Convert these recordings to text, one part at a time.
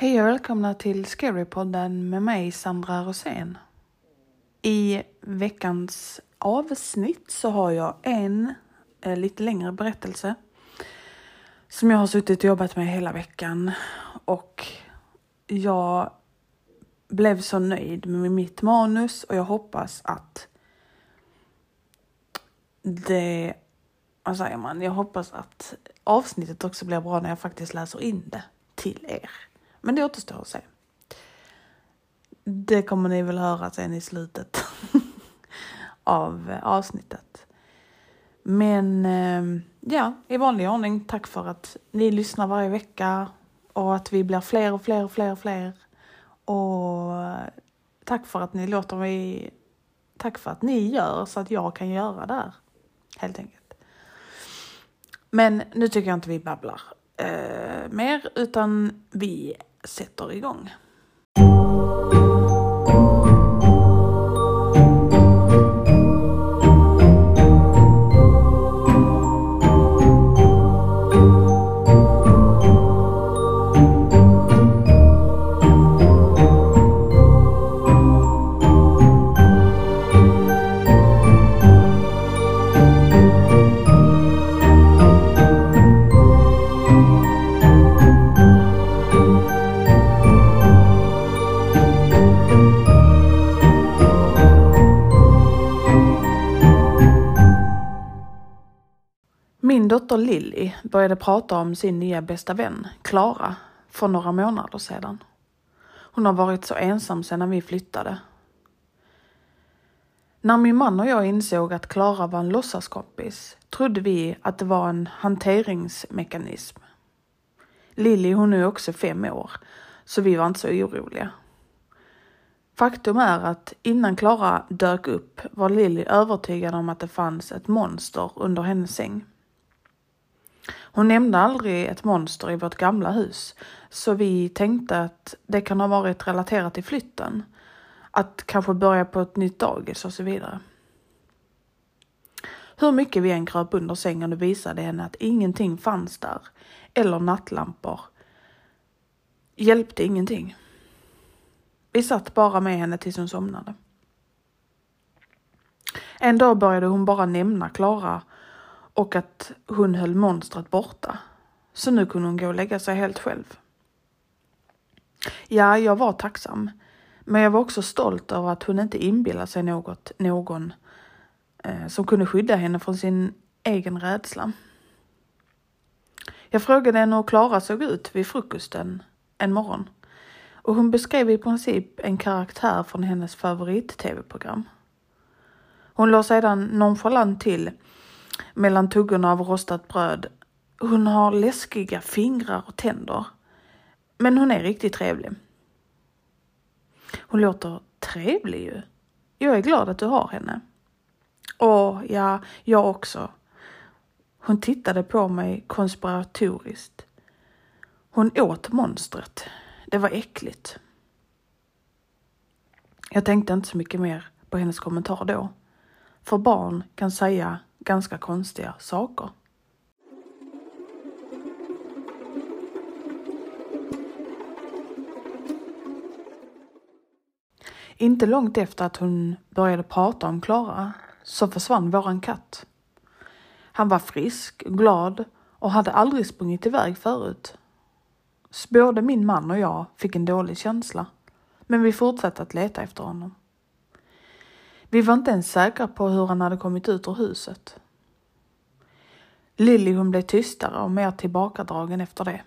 Hej och välkomna till Scarypodden med mig Sandra Rosén. I veckans avsnitt så har jag en eh, lite längre berättelse som jag har suttit och jobbat med hela veckan och jag blev så nöjd med mitt manus och jag hoppas att det, vad säger man, jag hoppas att avsnittet också blir bra när jag faktiskt läser in det till er. Men det återstår att se. Det kommer ni väl höra sen i slutet av eh, avsnittet. Men ehm, ja, i vanlig ordning, tack för att ni lyssnar varje vecka och att vi blir fler och fler och fler och fler. Och eh, tack för att ni låter mig, tack för att ni gör så att jag kan göra det här. Helt enkelt. Men nu tycker jag inte vi babblar eh, mer utan vi sätter igång. Min dotter Lilly började prata om sin nya bästa vän, Klara, för några månader sedan. Hon har varit så ensam sedan vi flyttade. När min man och jag insåg att Klara var en låtsaskompis trodde vi att det var en hanteringsmekanism. Lilly hon är också fem år, så vi var inte så oroliga. Faktum är att innan Klara dök upp var Lilly övertygad om att det fanns ett monster under hennes säng. Hon nämnde aldrig ett monster i vårt gamla hus, så vi tänkte att det kan ha varit relaterat till flytten. Att kanske börja på ett nytt dagis och så vidare. Hur mycket vi än kröp under sängen och visade henne att ingenting fanns där, eller nattlampor, hjälpte ingenting. Vi satt bara med henne tills hon somnade. En dag började hon bara nämna Klara och att hon höll monstret borta. Så nu kunde hon gå och lägga sig helt själv. Ja, jag var tacksam. Men jag var också stolt över att hon inte inbillade sig något, någon eh, som kunde skydda henne från sin egen rädsla. Jag frågade henne hur Klara såg ut vid frukosten en morgon och hon beskrev i princip en karaktär från hennes favorit-tv-program. Hon la sedan nonchalant till mellan tuggorna av rostat bröd. Hon har läskiga fingrar och tänder. Men hon är riktigt trevlig. Hon låter trevlig ju. Jag är glad att du har henne. Åh, ja, jag också. Hon tittade på mig konspiratoriskt. Hon åt monstret. Det var äckligt. Jag tänkte inte så mycket mer på hennes kommentar då. För barn kan säga ganska konstiga saker. Inte långt efter att hon började prata om Klara så försvann våran katt. Han var frisk, glad och hade aldrig sprungit iväg förut. Både min man och jag fick en dålig känsla, men vi fortsatte att leta efter honom. Vi var inte ens säkra på hur han hade kommit ut ur huset. Lilly hon blev tystare och mer tillbakadragen efter det.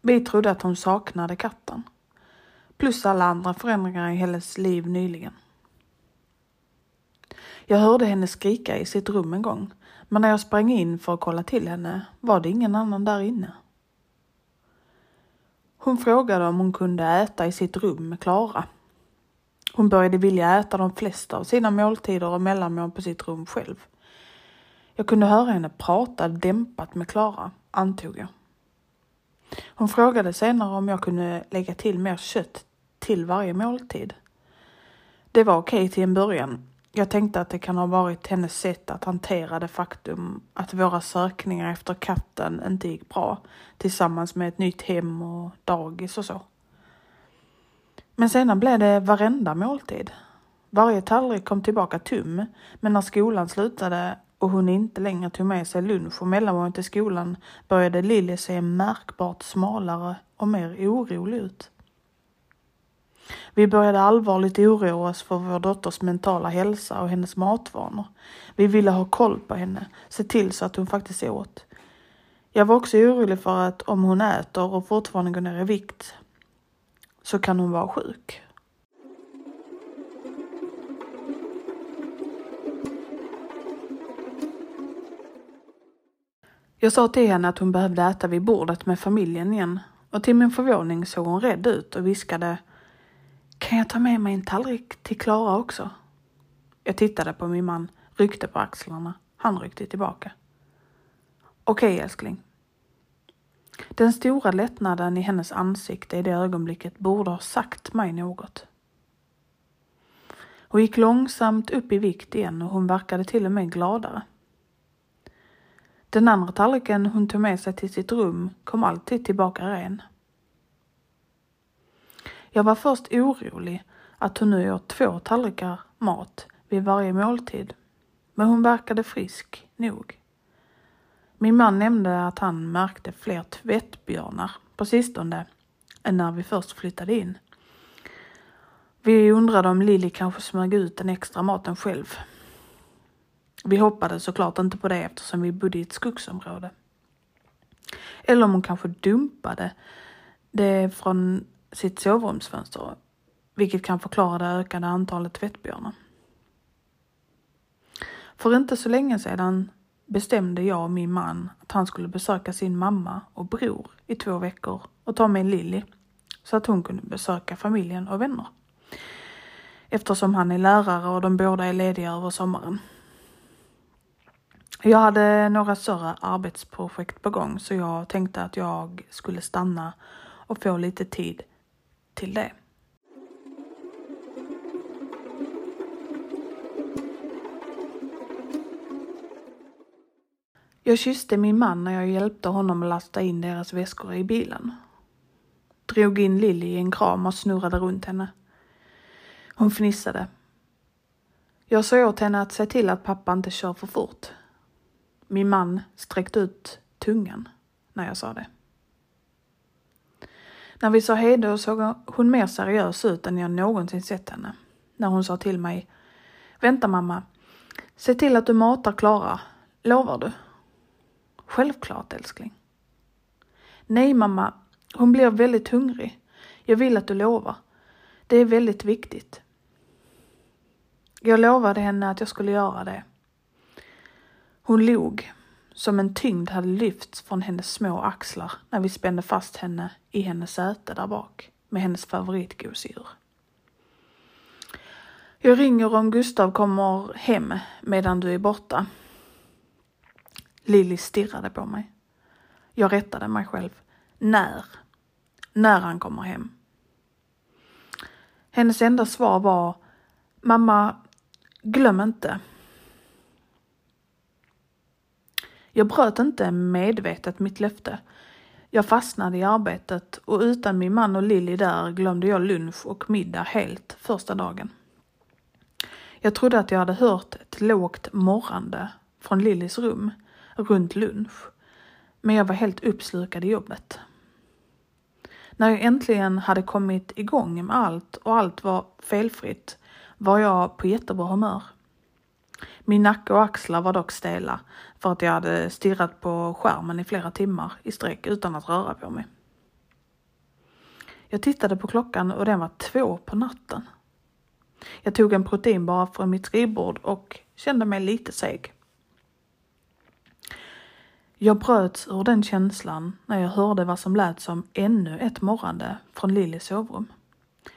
Vi trodde att hon saknade katten. Plus alla andra förändringar i hennes liv nyligen. Jag hörde henne skrika i sitt rum en gång, men när jag sprang in för att kolla till henne var det ingen annan där inne. Hon frågade om hon kunde äta i sitt rum med Klara hon började vilja äta de flesta av sina måltider och mellanmål på sitt rum själv. Jag kunde höra henne prata dämpat med Klara, antog jag. Hon frågade senare om jag kunde lägga till mer kött till varje måltid. Det var okej till en början, Jag tänkte att det kan ha varit hennes sätt att hantera det faktum att våra sökningar efter katten inte gick bra tillsammans med ett nytt hem och dagis och så. Men sedan blev det varenda måltid. Varje tallrik kom tillbaka tom, men när skolan slutade och hon inte längre tog med sig lunch och mellanmål till skolan började Lilly se märkbart smalare och mer orolig ut. Vi började allvarligt oroa oss för vår dotters mentala hälsa och hennes matvanor. Vi ville ha koll på henne, se till så att hon faktiskt åt. Jag var också orolig för att om hon äter och fortfarande går ner i vikt så kan hon vara sjuk. Jag sa till henne att hon behövde äta vid bordet med familjen igen och till min förvåning såg hon rädd ut och viskade Kan jag ta med mig en tallrik till Klara också? Jag tittade på min man, ryckte på axlarna. Han ryckte tillbaka. Okej älskling. Den stora lättnaden i hennes ansikte i det ögonblicket borde ha sagt mig något. Hon gick långsamt upp i vikt igen och hon verkade till och med gladare. Den andra tallriken hon tog med sig till sitt rum kom alltid tillbaka ren. Jag var först orolig att hon nu åt två tallrikar mat vid varje måltid, men hon verkade frisk nog. Min man nämnde att han märkte fler tvättbjörnar på sistone än när vi först flyttade in. Vi undrade om Lilly kanske smög ut den extra maten själv vi hoppades såklart inte på det eftersom vi bodde i ett skogsområde. Eller om hon kanske dumpade det från sitt sovrumsfönster, vilket kan förklara det ökade antalet tvättbjörnar. För inte så länge sedan bestämde jag och min man att han skulle besöka sin mamma och bror i två veckor och ta med Lilly så att hon kunde besöka familjen och vänner. Eftersom han är lärare och de båda är lediga över sommaren. Jag hade några större arbetsprojekt på gång så jag tänkte att jag skulle stanna och få lite tid till det. Jag kysste min man när jag hjälpte honom att lasta in deras väskor i bilen. Drog in Lilly i en kram och snurrade runt henne. Hon fnissade. Jag sa åt henne att se till att pappa inte kör för fort. Min man sträckte ut tungan när jag sa det. När vi sa hejdå såg hon mer seriös ut än jag någonsin sett henne. När hon sa till mig Vänta mamma, se till att du matar Klara. Lovar du? Självklart älskling. Nej mamma, hon blir väldigt hungrig. Jag vill att du lovar. Det är väldigt viktigt. Jag lovade henne att jag skulle göra det. Hon log, som en tyngd hade lyfts från hennes små axlar när vi spände fast henne i hennes säte där bak med hennes favoritgosedjur. Jag ringer om Gustav kommer hem medan du är borta. Lilly stirrade på mig. Jag rättade mig själv. När? När han kommer hem. Hennes enda svar var Mamma, glöm inte. Jag bröt inte medvetet mitt löfte. Jag fastnade i arbetet och utan min man och Lilly där glömde jag lunch och middag helt första dagen. Jag trodde att jag hade hört ett lågt morrande från Lillys rum runt lunch, men jag var helt uppslukad i jobbet. När jag äntligen hade kommit igång med allt och allt var felfritt var jag på jättebra humör. Min nacke och axlar var dock stela för att jag hade stirrat på skärmen i flera timmar i sträck utan att röra på mig. Jag tittade på klockan och den var två på natten. Jag tog en proteinbar från mitt skrivbord och kände mig lite seg. Jag bröts ur den känslan när jag hörde vad som lät som ännu ett morrande från Lillys sovrum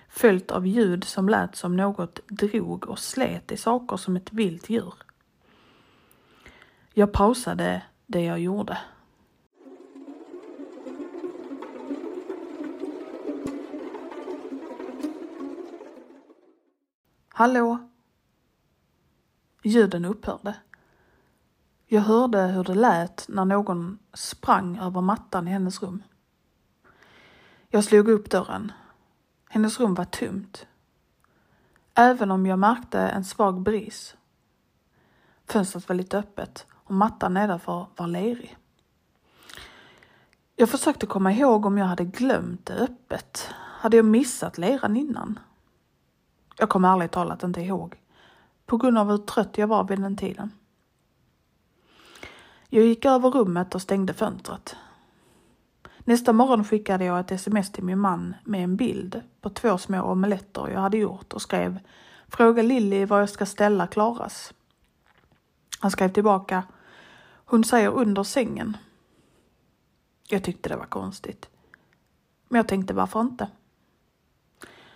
följt av ljud som lät som något drog och slet i saker som ett vilt djur. Jag pausade det jag gjorde. Hallå? Ljuden upphörde. Jag hörde hur det lät när någon sprang över mattan i hennes rum. Jag slog upp dörren. Hennes rum var tomt. Även om jag märkte en svag bris. Fönstret var lite öppet och mattan nedanför var lerig. Jag försökte komma ihåg om jag hade glömt det öppet. Hade jag missat leran innan? Jag kommer ärligt talat inte ihåg. På grund av hur trött jag var vid den tiden. Jag gick över rummet och stängde fönstret. Nästa morgon skickade jag ett sms till min man med en bild på två små omeletter jag hade gjort och skrev Fråga Lilly vad jag ska ställa Klaras. Han skrev tillbaka Hon säger under sängen. Jag tyckte det var konstigt. Men jag tänkte varför inte?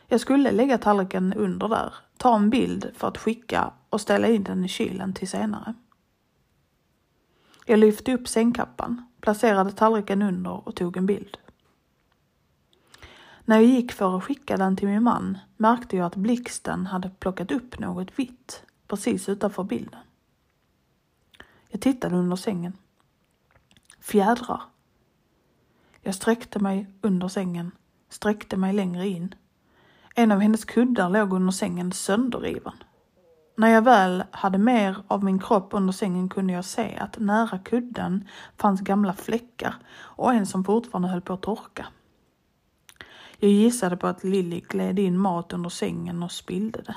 Jag skulle lägga tallriken under där, ta en bild för att skicka och ställa in den i kylen till senare. Jag lyfte upp sängkappan, placerade tallriken under och tog en bild. När jag gick för att skicka den till min man märkte jag att blixten hade plockat upp något vitt precis utanför bilden. Jag tittade under sängen. Fjädrar. Jag sträckte mig under sängen, sträckte mig längre in. En av hennes kuddar låg under sängen sönderriven. När jag väl hade mer av min kropp under sängen kunde jag se att nära kudden fanns gamla fläckar och en som fortfarande höll på att torka. Jag gissade på att Lilly gled in mat under sängen och spillde det.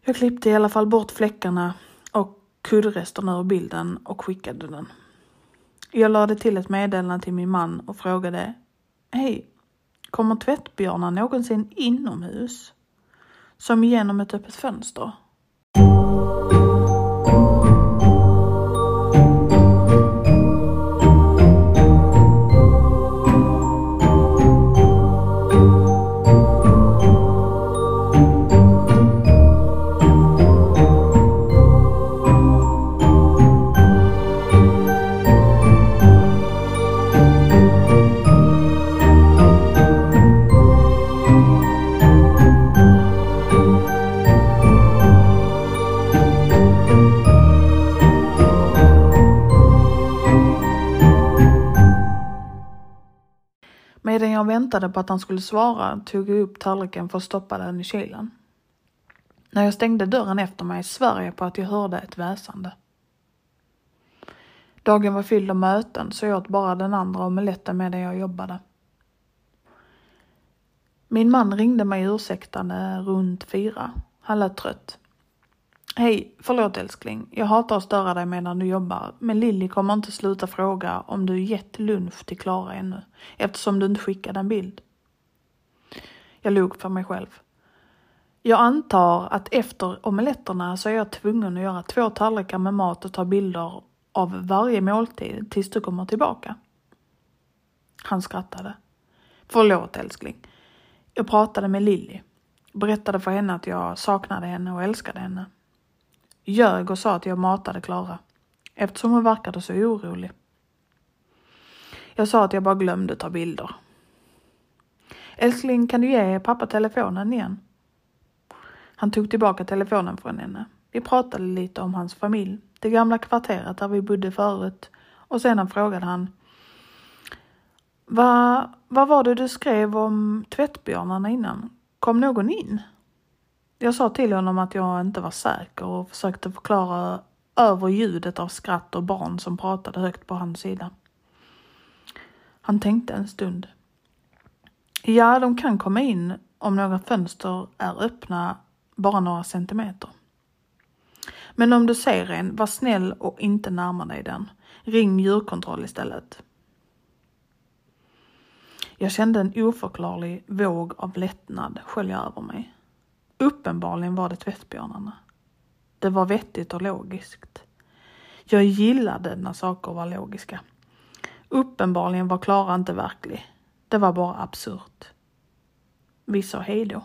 Jag klippte i alla fall bort fläckarna och kuddresterna ur bilden och skickade den. Jag lade till ett meddelande till min man och frågade Hej, kommer tvättbjörnar någonsin inomhus? Som genom ett öppet fönster? Jag väntade på att han skulle svara tog jag upp tallriken för att stoppa den i kylen. När jag stängde dörren efter mig svär jag på att jag hörde ett väsande. Dagen var fylld av möten så jag åt bara den andra omeletten medan jag jobbade. Min man ringde mig ursäktande runt fyra. Han lät trött. Hej, förlåt älskling. Jag hatar att störa dig medan du jobbar, men Lilly kommer inte sluta fråga om du gett lunch till Klara ännu, eftersom du inte skickade en bild. Jag log för mig själv. Jag antar att efter omeletterna så är jag tvungen att göra två tallrikar med mat och ta bilder av varje måltid tills du kommer tillbaka. Han skrattade. Förlåt älskling. Jag pratade med Lilly. Berättade för henne att jag saknade henne och älskade henne ljög och sa att jag matade Klara eftersom hon verkade så orolig. Jag sa att jag bara glömde ta bilder. Älskling, kan du ge pappa telefonen igen? Han tog tillbaka telefonen från henne. Vi pratade lite om hans familj, det gamla kvarteret där vi bodde förut och sedan frågade han Va, vad var det du skrev om tvättbjörnarna innan? Kom någon in? Jag sa till honom att jag inte var säker och försökte förklara över ljudet av skratt och barn som pratade högt på hans sida. Han tänkte en stund. Ja, de kan komma in om några fönster är öppna bara några centimeter. Men om du ser en, var snäll och inte närma dig den. Ring djurkontroll istället. Jag kände en oförklarlig våg av lättnad skölja över mig. Uppenbarligen var det tvättbjörnarna. Det var vettigt och logiskt. Jag gillade när saker var logiska. Uppenbarligen var Klara inte verklig. Det var bara absurt. Vi sa hej då.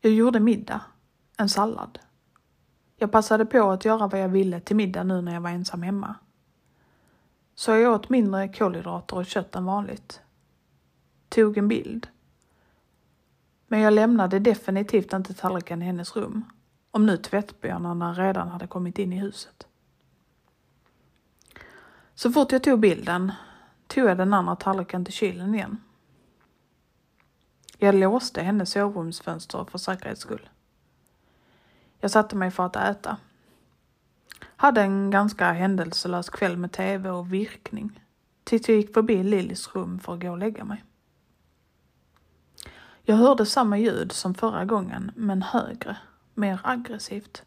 Jag gjorde middag. En sallad. Jag passade på att göra vad jag ville till middag nu när jag var ensam hemma. Så jag åt mindre kolhydrater och kött än vanligt. Tog en bild. Men jag lämnade definitivt inte tallriken i hennes rum. Om nu tvättbjörnarna redan hade kommit in i huset. Så fort jag tog bilden tog jag den andra tallriken till kylen igen. Jag låste hennes sovrumsfönster för säkerhets skull. Jag satte mig för att äta. Hade en ganska händelselös kväll med tv och virkning. Tills jag gick förbi Lillys rum för att gå och lägga mig. Jag hörde samma ljud som förra gången, men högre, mer aggressivt.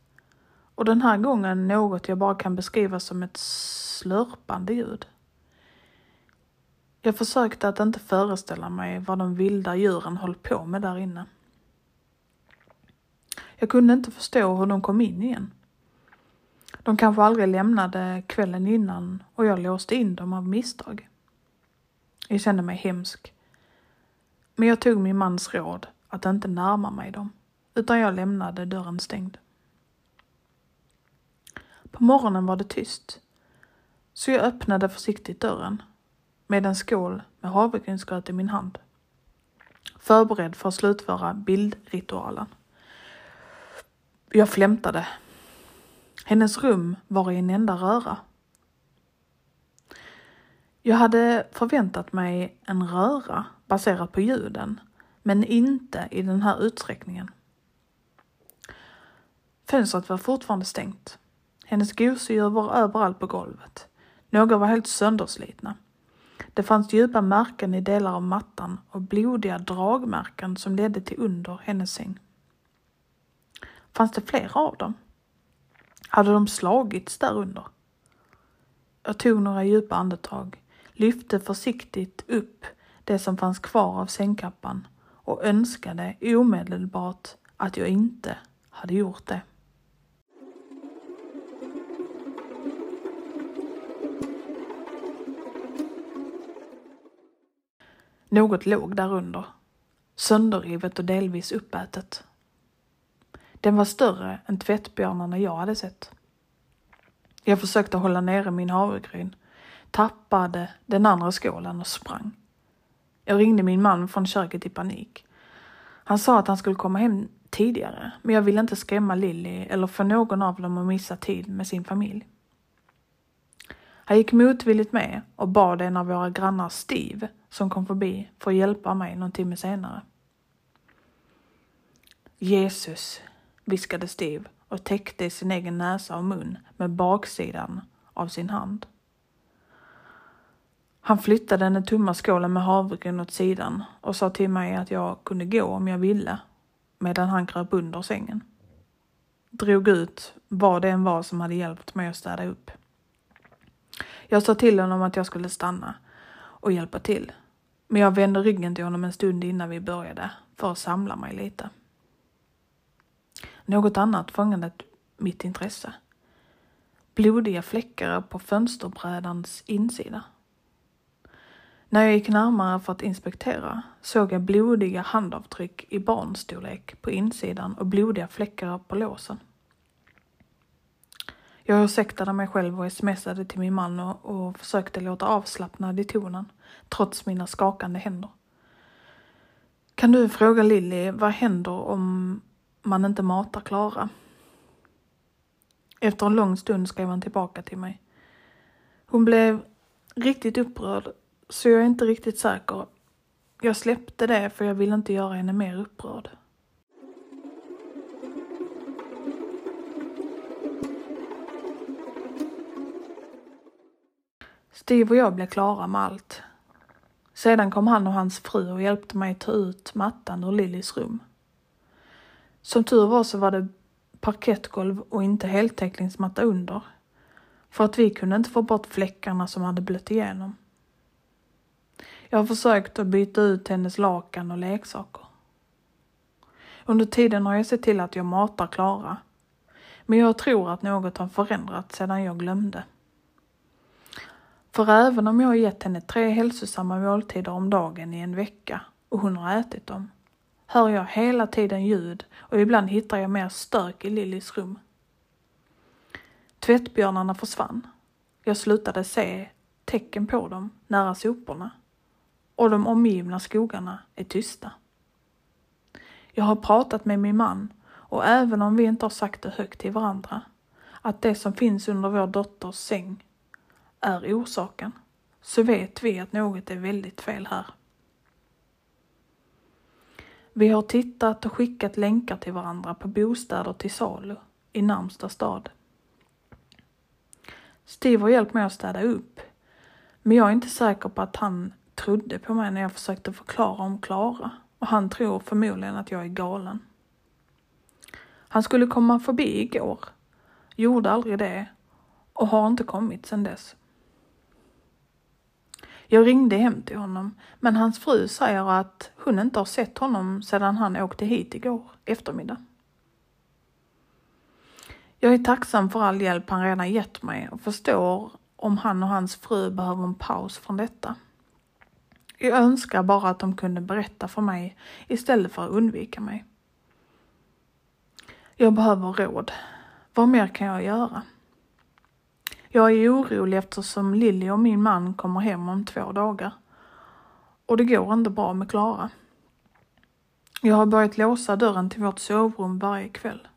Och den här gången något jag bara kan beskriva som ett slurpande ljud. Jag försökte att inte föreställa mig vad de vilda djuren höll på med där inne. Jag kunde inte förstå hur de kom in igen. De kanske aldrig lämnade kvällen innan och jag låste in dem av misstag. Jag kände mig hemsk. Men jag tog min mans råd att inte närma mig dem, utan jag lämnade dörren stängd. På morgonen var det tyst, så jag öppnade försiktigt dörren med en skål med havregrynsgröt i min hand. Förberedd för att slutföra bildritualen. Jag flämtade. Hennes rum var i en enda röra. Jag hade förväntat mig en röra baserat på ljuden, men inte i den här utsträckningen. Fönstret var fortfarande stängt. Hennes gosedjur var överallt på golvet. Några var helt sönderslitna. Det fanns djupa märken i delar av mattan och blodiga dragmärken som ledde till under hennes säng. Fanns det flera av dem? Hade de slagits där under? Jag tog några djupa andetag, lyfte försiktigt upp det som fanns kvar av sängkappan och önskade omedelbart att jag inte hade gjort det. Något låg därunder, sönderrivet och delvis uppätet. Den var större än tvättbjörnarna jag hade sett. Jag försökte hålla nere min havregryn, tappade den andra skålen och sprang. Jag ringde min man från köket i panik. Han sa att han skulle komma hem tidigare, men jag ville inte skrämma Lilly eller få någon av dem att missa tid med sin familj. Han gick motvilligt med och bad en av våra grannar Steve, som kom förbi, för att hjälpa mig någon timme senare. Jesus, viskade Steve och täckte sin egen näsa och mun med baksidan av sin hand. Han flyttade den tomma skålen med havregryn åt sidan och sa till mig att jag kunde gå om jag ville medan han kröp under sängen. Drog ut vad det än var som hade hjälpt mig att städa upp. Jag sa till honom att jag skulle stanna och hjälpa till. Men jag vände ryggen till honom en stund innan vi började för att samla mig lite. Något annat fångade mitt intresse. Blodiga fläckar på fönsterbrädans insida. När jag gick närmare för att inspektera såg jag blodiga handavtryck i barnstorlek på insidan och blodiga fläckar på låsen. Jag ursäktade mig själv och smsade till min man och, och försökte låta avslappnad i tonen, trots mina skakande händer. Kan du fråga Lilly, vad händer om man inte matar Klara? Efter en lång stund skrev han tillbaka till mig. Hon blev riktigt upprörd, så jag är inte riktigt säker. Jag släppte det för jag ville inte göra henne mer upprörd. Steve och jag blev klara med allt. Sedan kom han och hans fru och hjälpte mig ta ut mattan ur Lillys rum. Som tur var så var det parkettgolv och inte heltäckningsmatta under. För att vi kunde inte få bort fläckarna som hade blött igenom. Jag har försökt att byta ut hennes lakan och leksaker. Under tiden har jag sett till att jag matar Klara. Men jag tror att något har förändrats sedan jag glömde. För även om jag har gett henne tre hälsosamma måltider om dagen i en vecka och hon har ätit dem, hör jag hela tiden ljud och ibland hittar jag mer stök i Lillys rum. Tvättbjörnarna försvann. Jag slutade se tecken på dem nära soporna och de omgivna skogarna är tysta. Jag har pratat med min man och även om vi inte har sagt det högt till varandra att det som finns under vår dotters säng är orsaken så vet vi att något är väldigt fel här. Vi har tittat och skickat länkar till varandra på bostäder till salu i närmsta stad. Steve har hjälpt mig att städa upp, men jag är inte säker på att han trodde på mig när jag försökte förklara om Klara och han tror förmodligen att jag är galen. Han skulle komma förbi igår, gjorde aldrig det och har inte kommit sedan dess. Jag ringde hem till honom, men hans fru säger att hon inte har sett honom sedan han åkte hit igår eftermiddag. Jag är tacksam för all hjälp han redan gett mig och förstår om han och hans fru behöver en paus från detta. Jag önskar bara att de kunde berätta för mig istället för att undvika mig. Jag behöver råd. Vad mer kan jag göra? Jag är orolig eftersom Lilly och min man kommer hem om två dagar. Och det går inte bra med Klara. Jag har börjat låsa dörren till vårt sovrum varje kväll.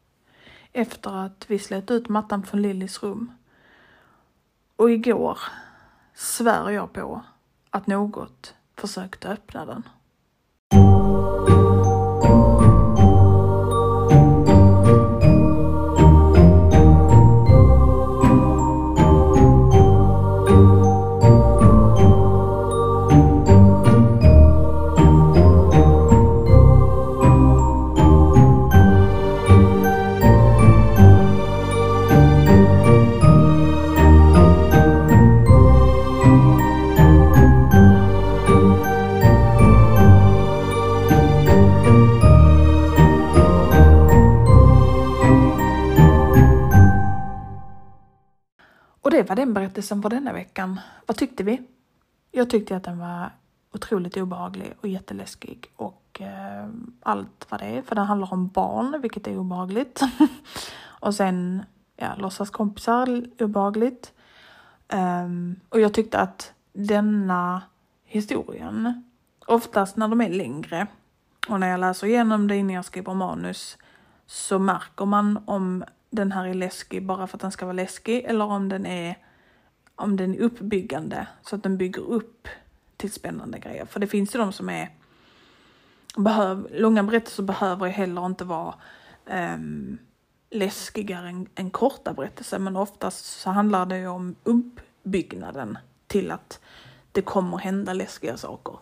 Efter att vi slet ut mattan från Lillys rum. Och igår svär jag på att något försökte öppna den. Det berättelsen för denna veckan. Vad tyckte vi? Jag tyckte att den var otroligt obehaglig och jätteläskig och eh, allt vad det är, för den handlar om barn, vilket är obehagligt. och sen, ja, låtsaskompisar, obehagligt. Um, och jag tyckte att denna historien, oftast när de är längre och när jag läser igenom det innan jag skriver manus, så märker man om den här är läskig bara för att den ska vara läskig eller om den är om den är uppbyggande så att den bygger upp till spännande grejer. För det finns ju de som är behöv, långa berättelser behöver ju heller inte vara um, läskigare än, än korta berättelser men oftast så handlar det ju om uppbyggnaden till att det kommer hända läskiga saker.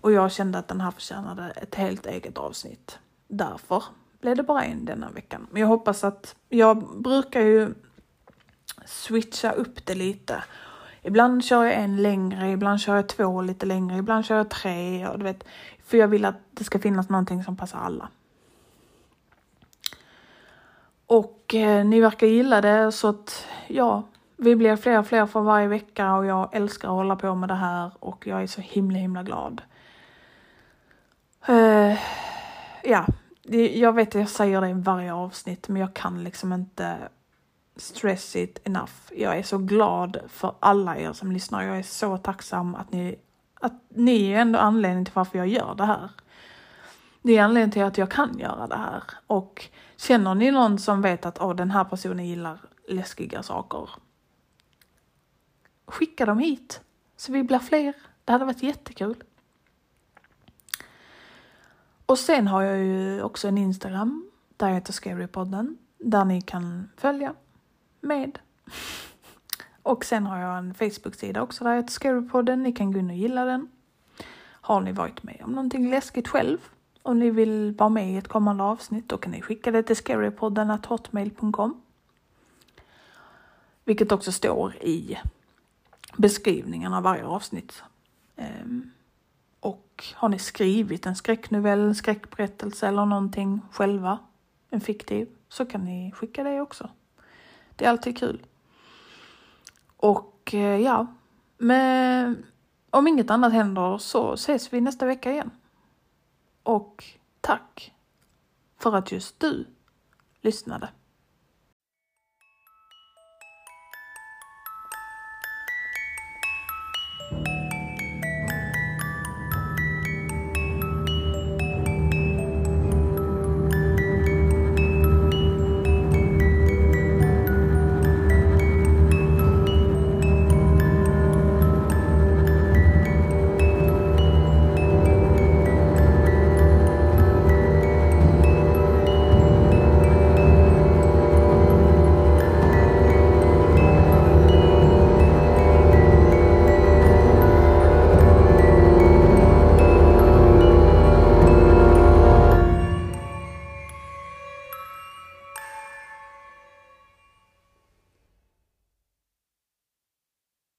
Och jag kände att den här förtjänade ett helt eget avsnitt. Därför blev det bara en denna veckan. Men jag hoppas att, jag brukar ju switcha upp det lite. Ibland kör jag en längre, ibland kör jag två lite längre, ibland kör jag tre och du vet. För jag vill att det ska finnas någonting som passar alla. Och eh, ni verkar gilla det så att ja, vi blir fler och fler för varje vecka och jag älskar att hålla på med det här och jag är så himla himla glad. Uh, ja, jag vet att jag säger det i varje avsnitt men jag kan liksom inte stress it enough. Jag är så glad för alla er som lyssnar. Jag är så tacksam att ni, att ni är ändå anledningen till varför jag gör det här. Det är anledningen till att jag kan göra det här. Och känner ni någon som vet att oh, den här personen gillar läskiga saker. Skicka dem hit så vi blir fler. Det hade varit jättekul. Och sen har jag ju också en Instagram där jag heter Scarypodden där ni kan följa med. Och sen har jag en Facebook-sida också där jag heter Scarypodden. Ni kan gå in och gilla den. Har ni varit med om någonting läskigt själv? Om ni vill vara med i ett kommande avsnitt då kan ni skicka det till scarypodden hotmail.com. Vilket också står i beskrivningen av varje avsnitt. Ehm, och har ni skrivit en skräcknovell, en skräckberättelse eller någonting själva, en fiktiv, så kan ni skicka det också. Det är alltid kul. Och eh, ja, men om inget annat händer så ses vi nästa vecka igen. Och tack för att just du lyssnade.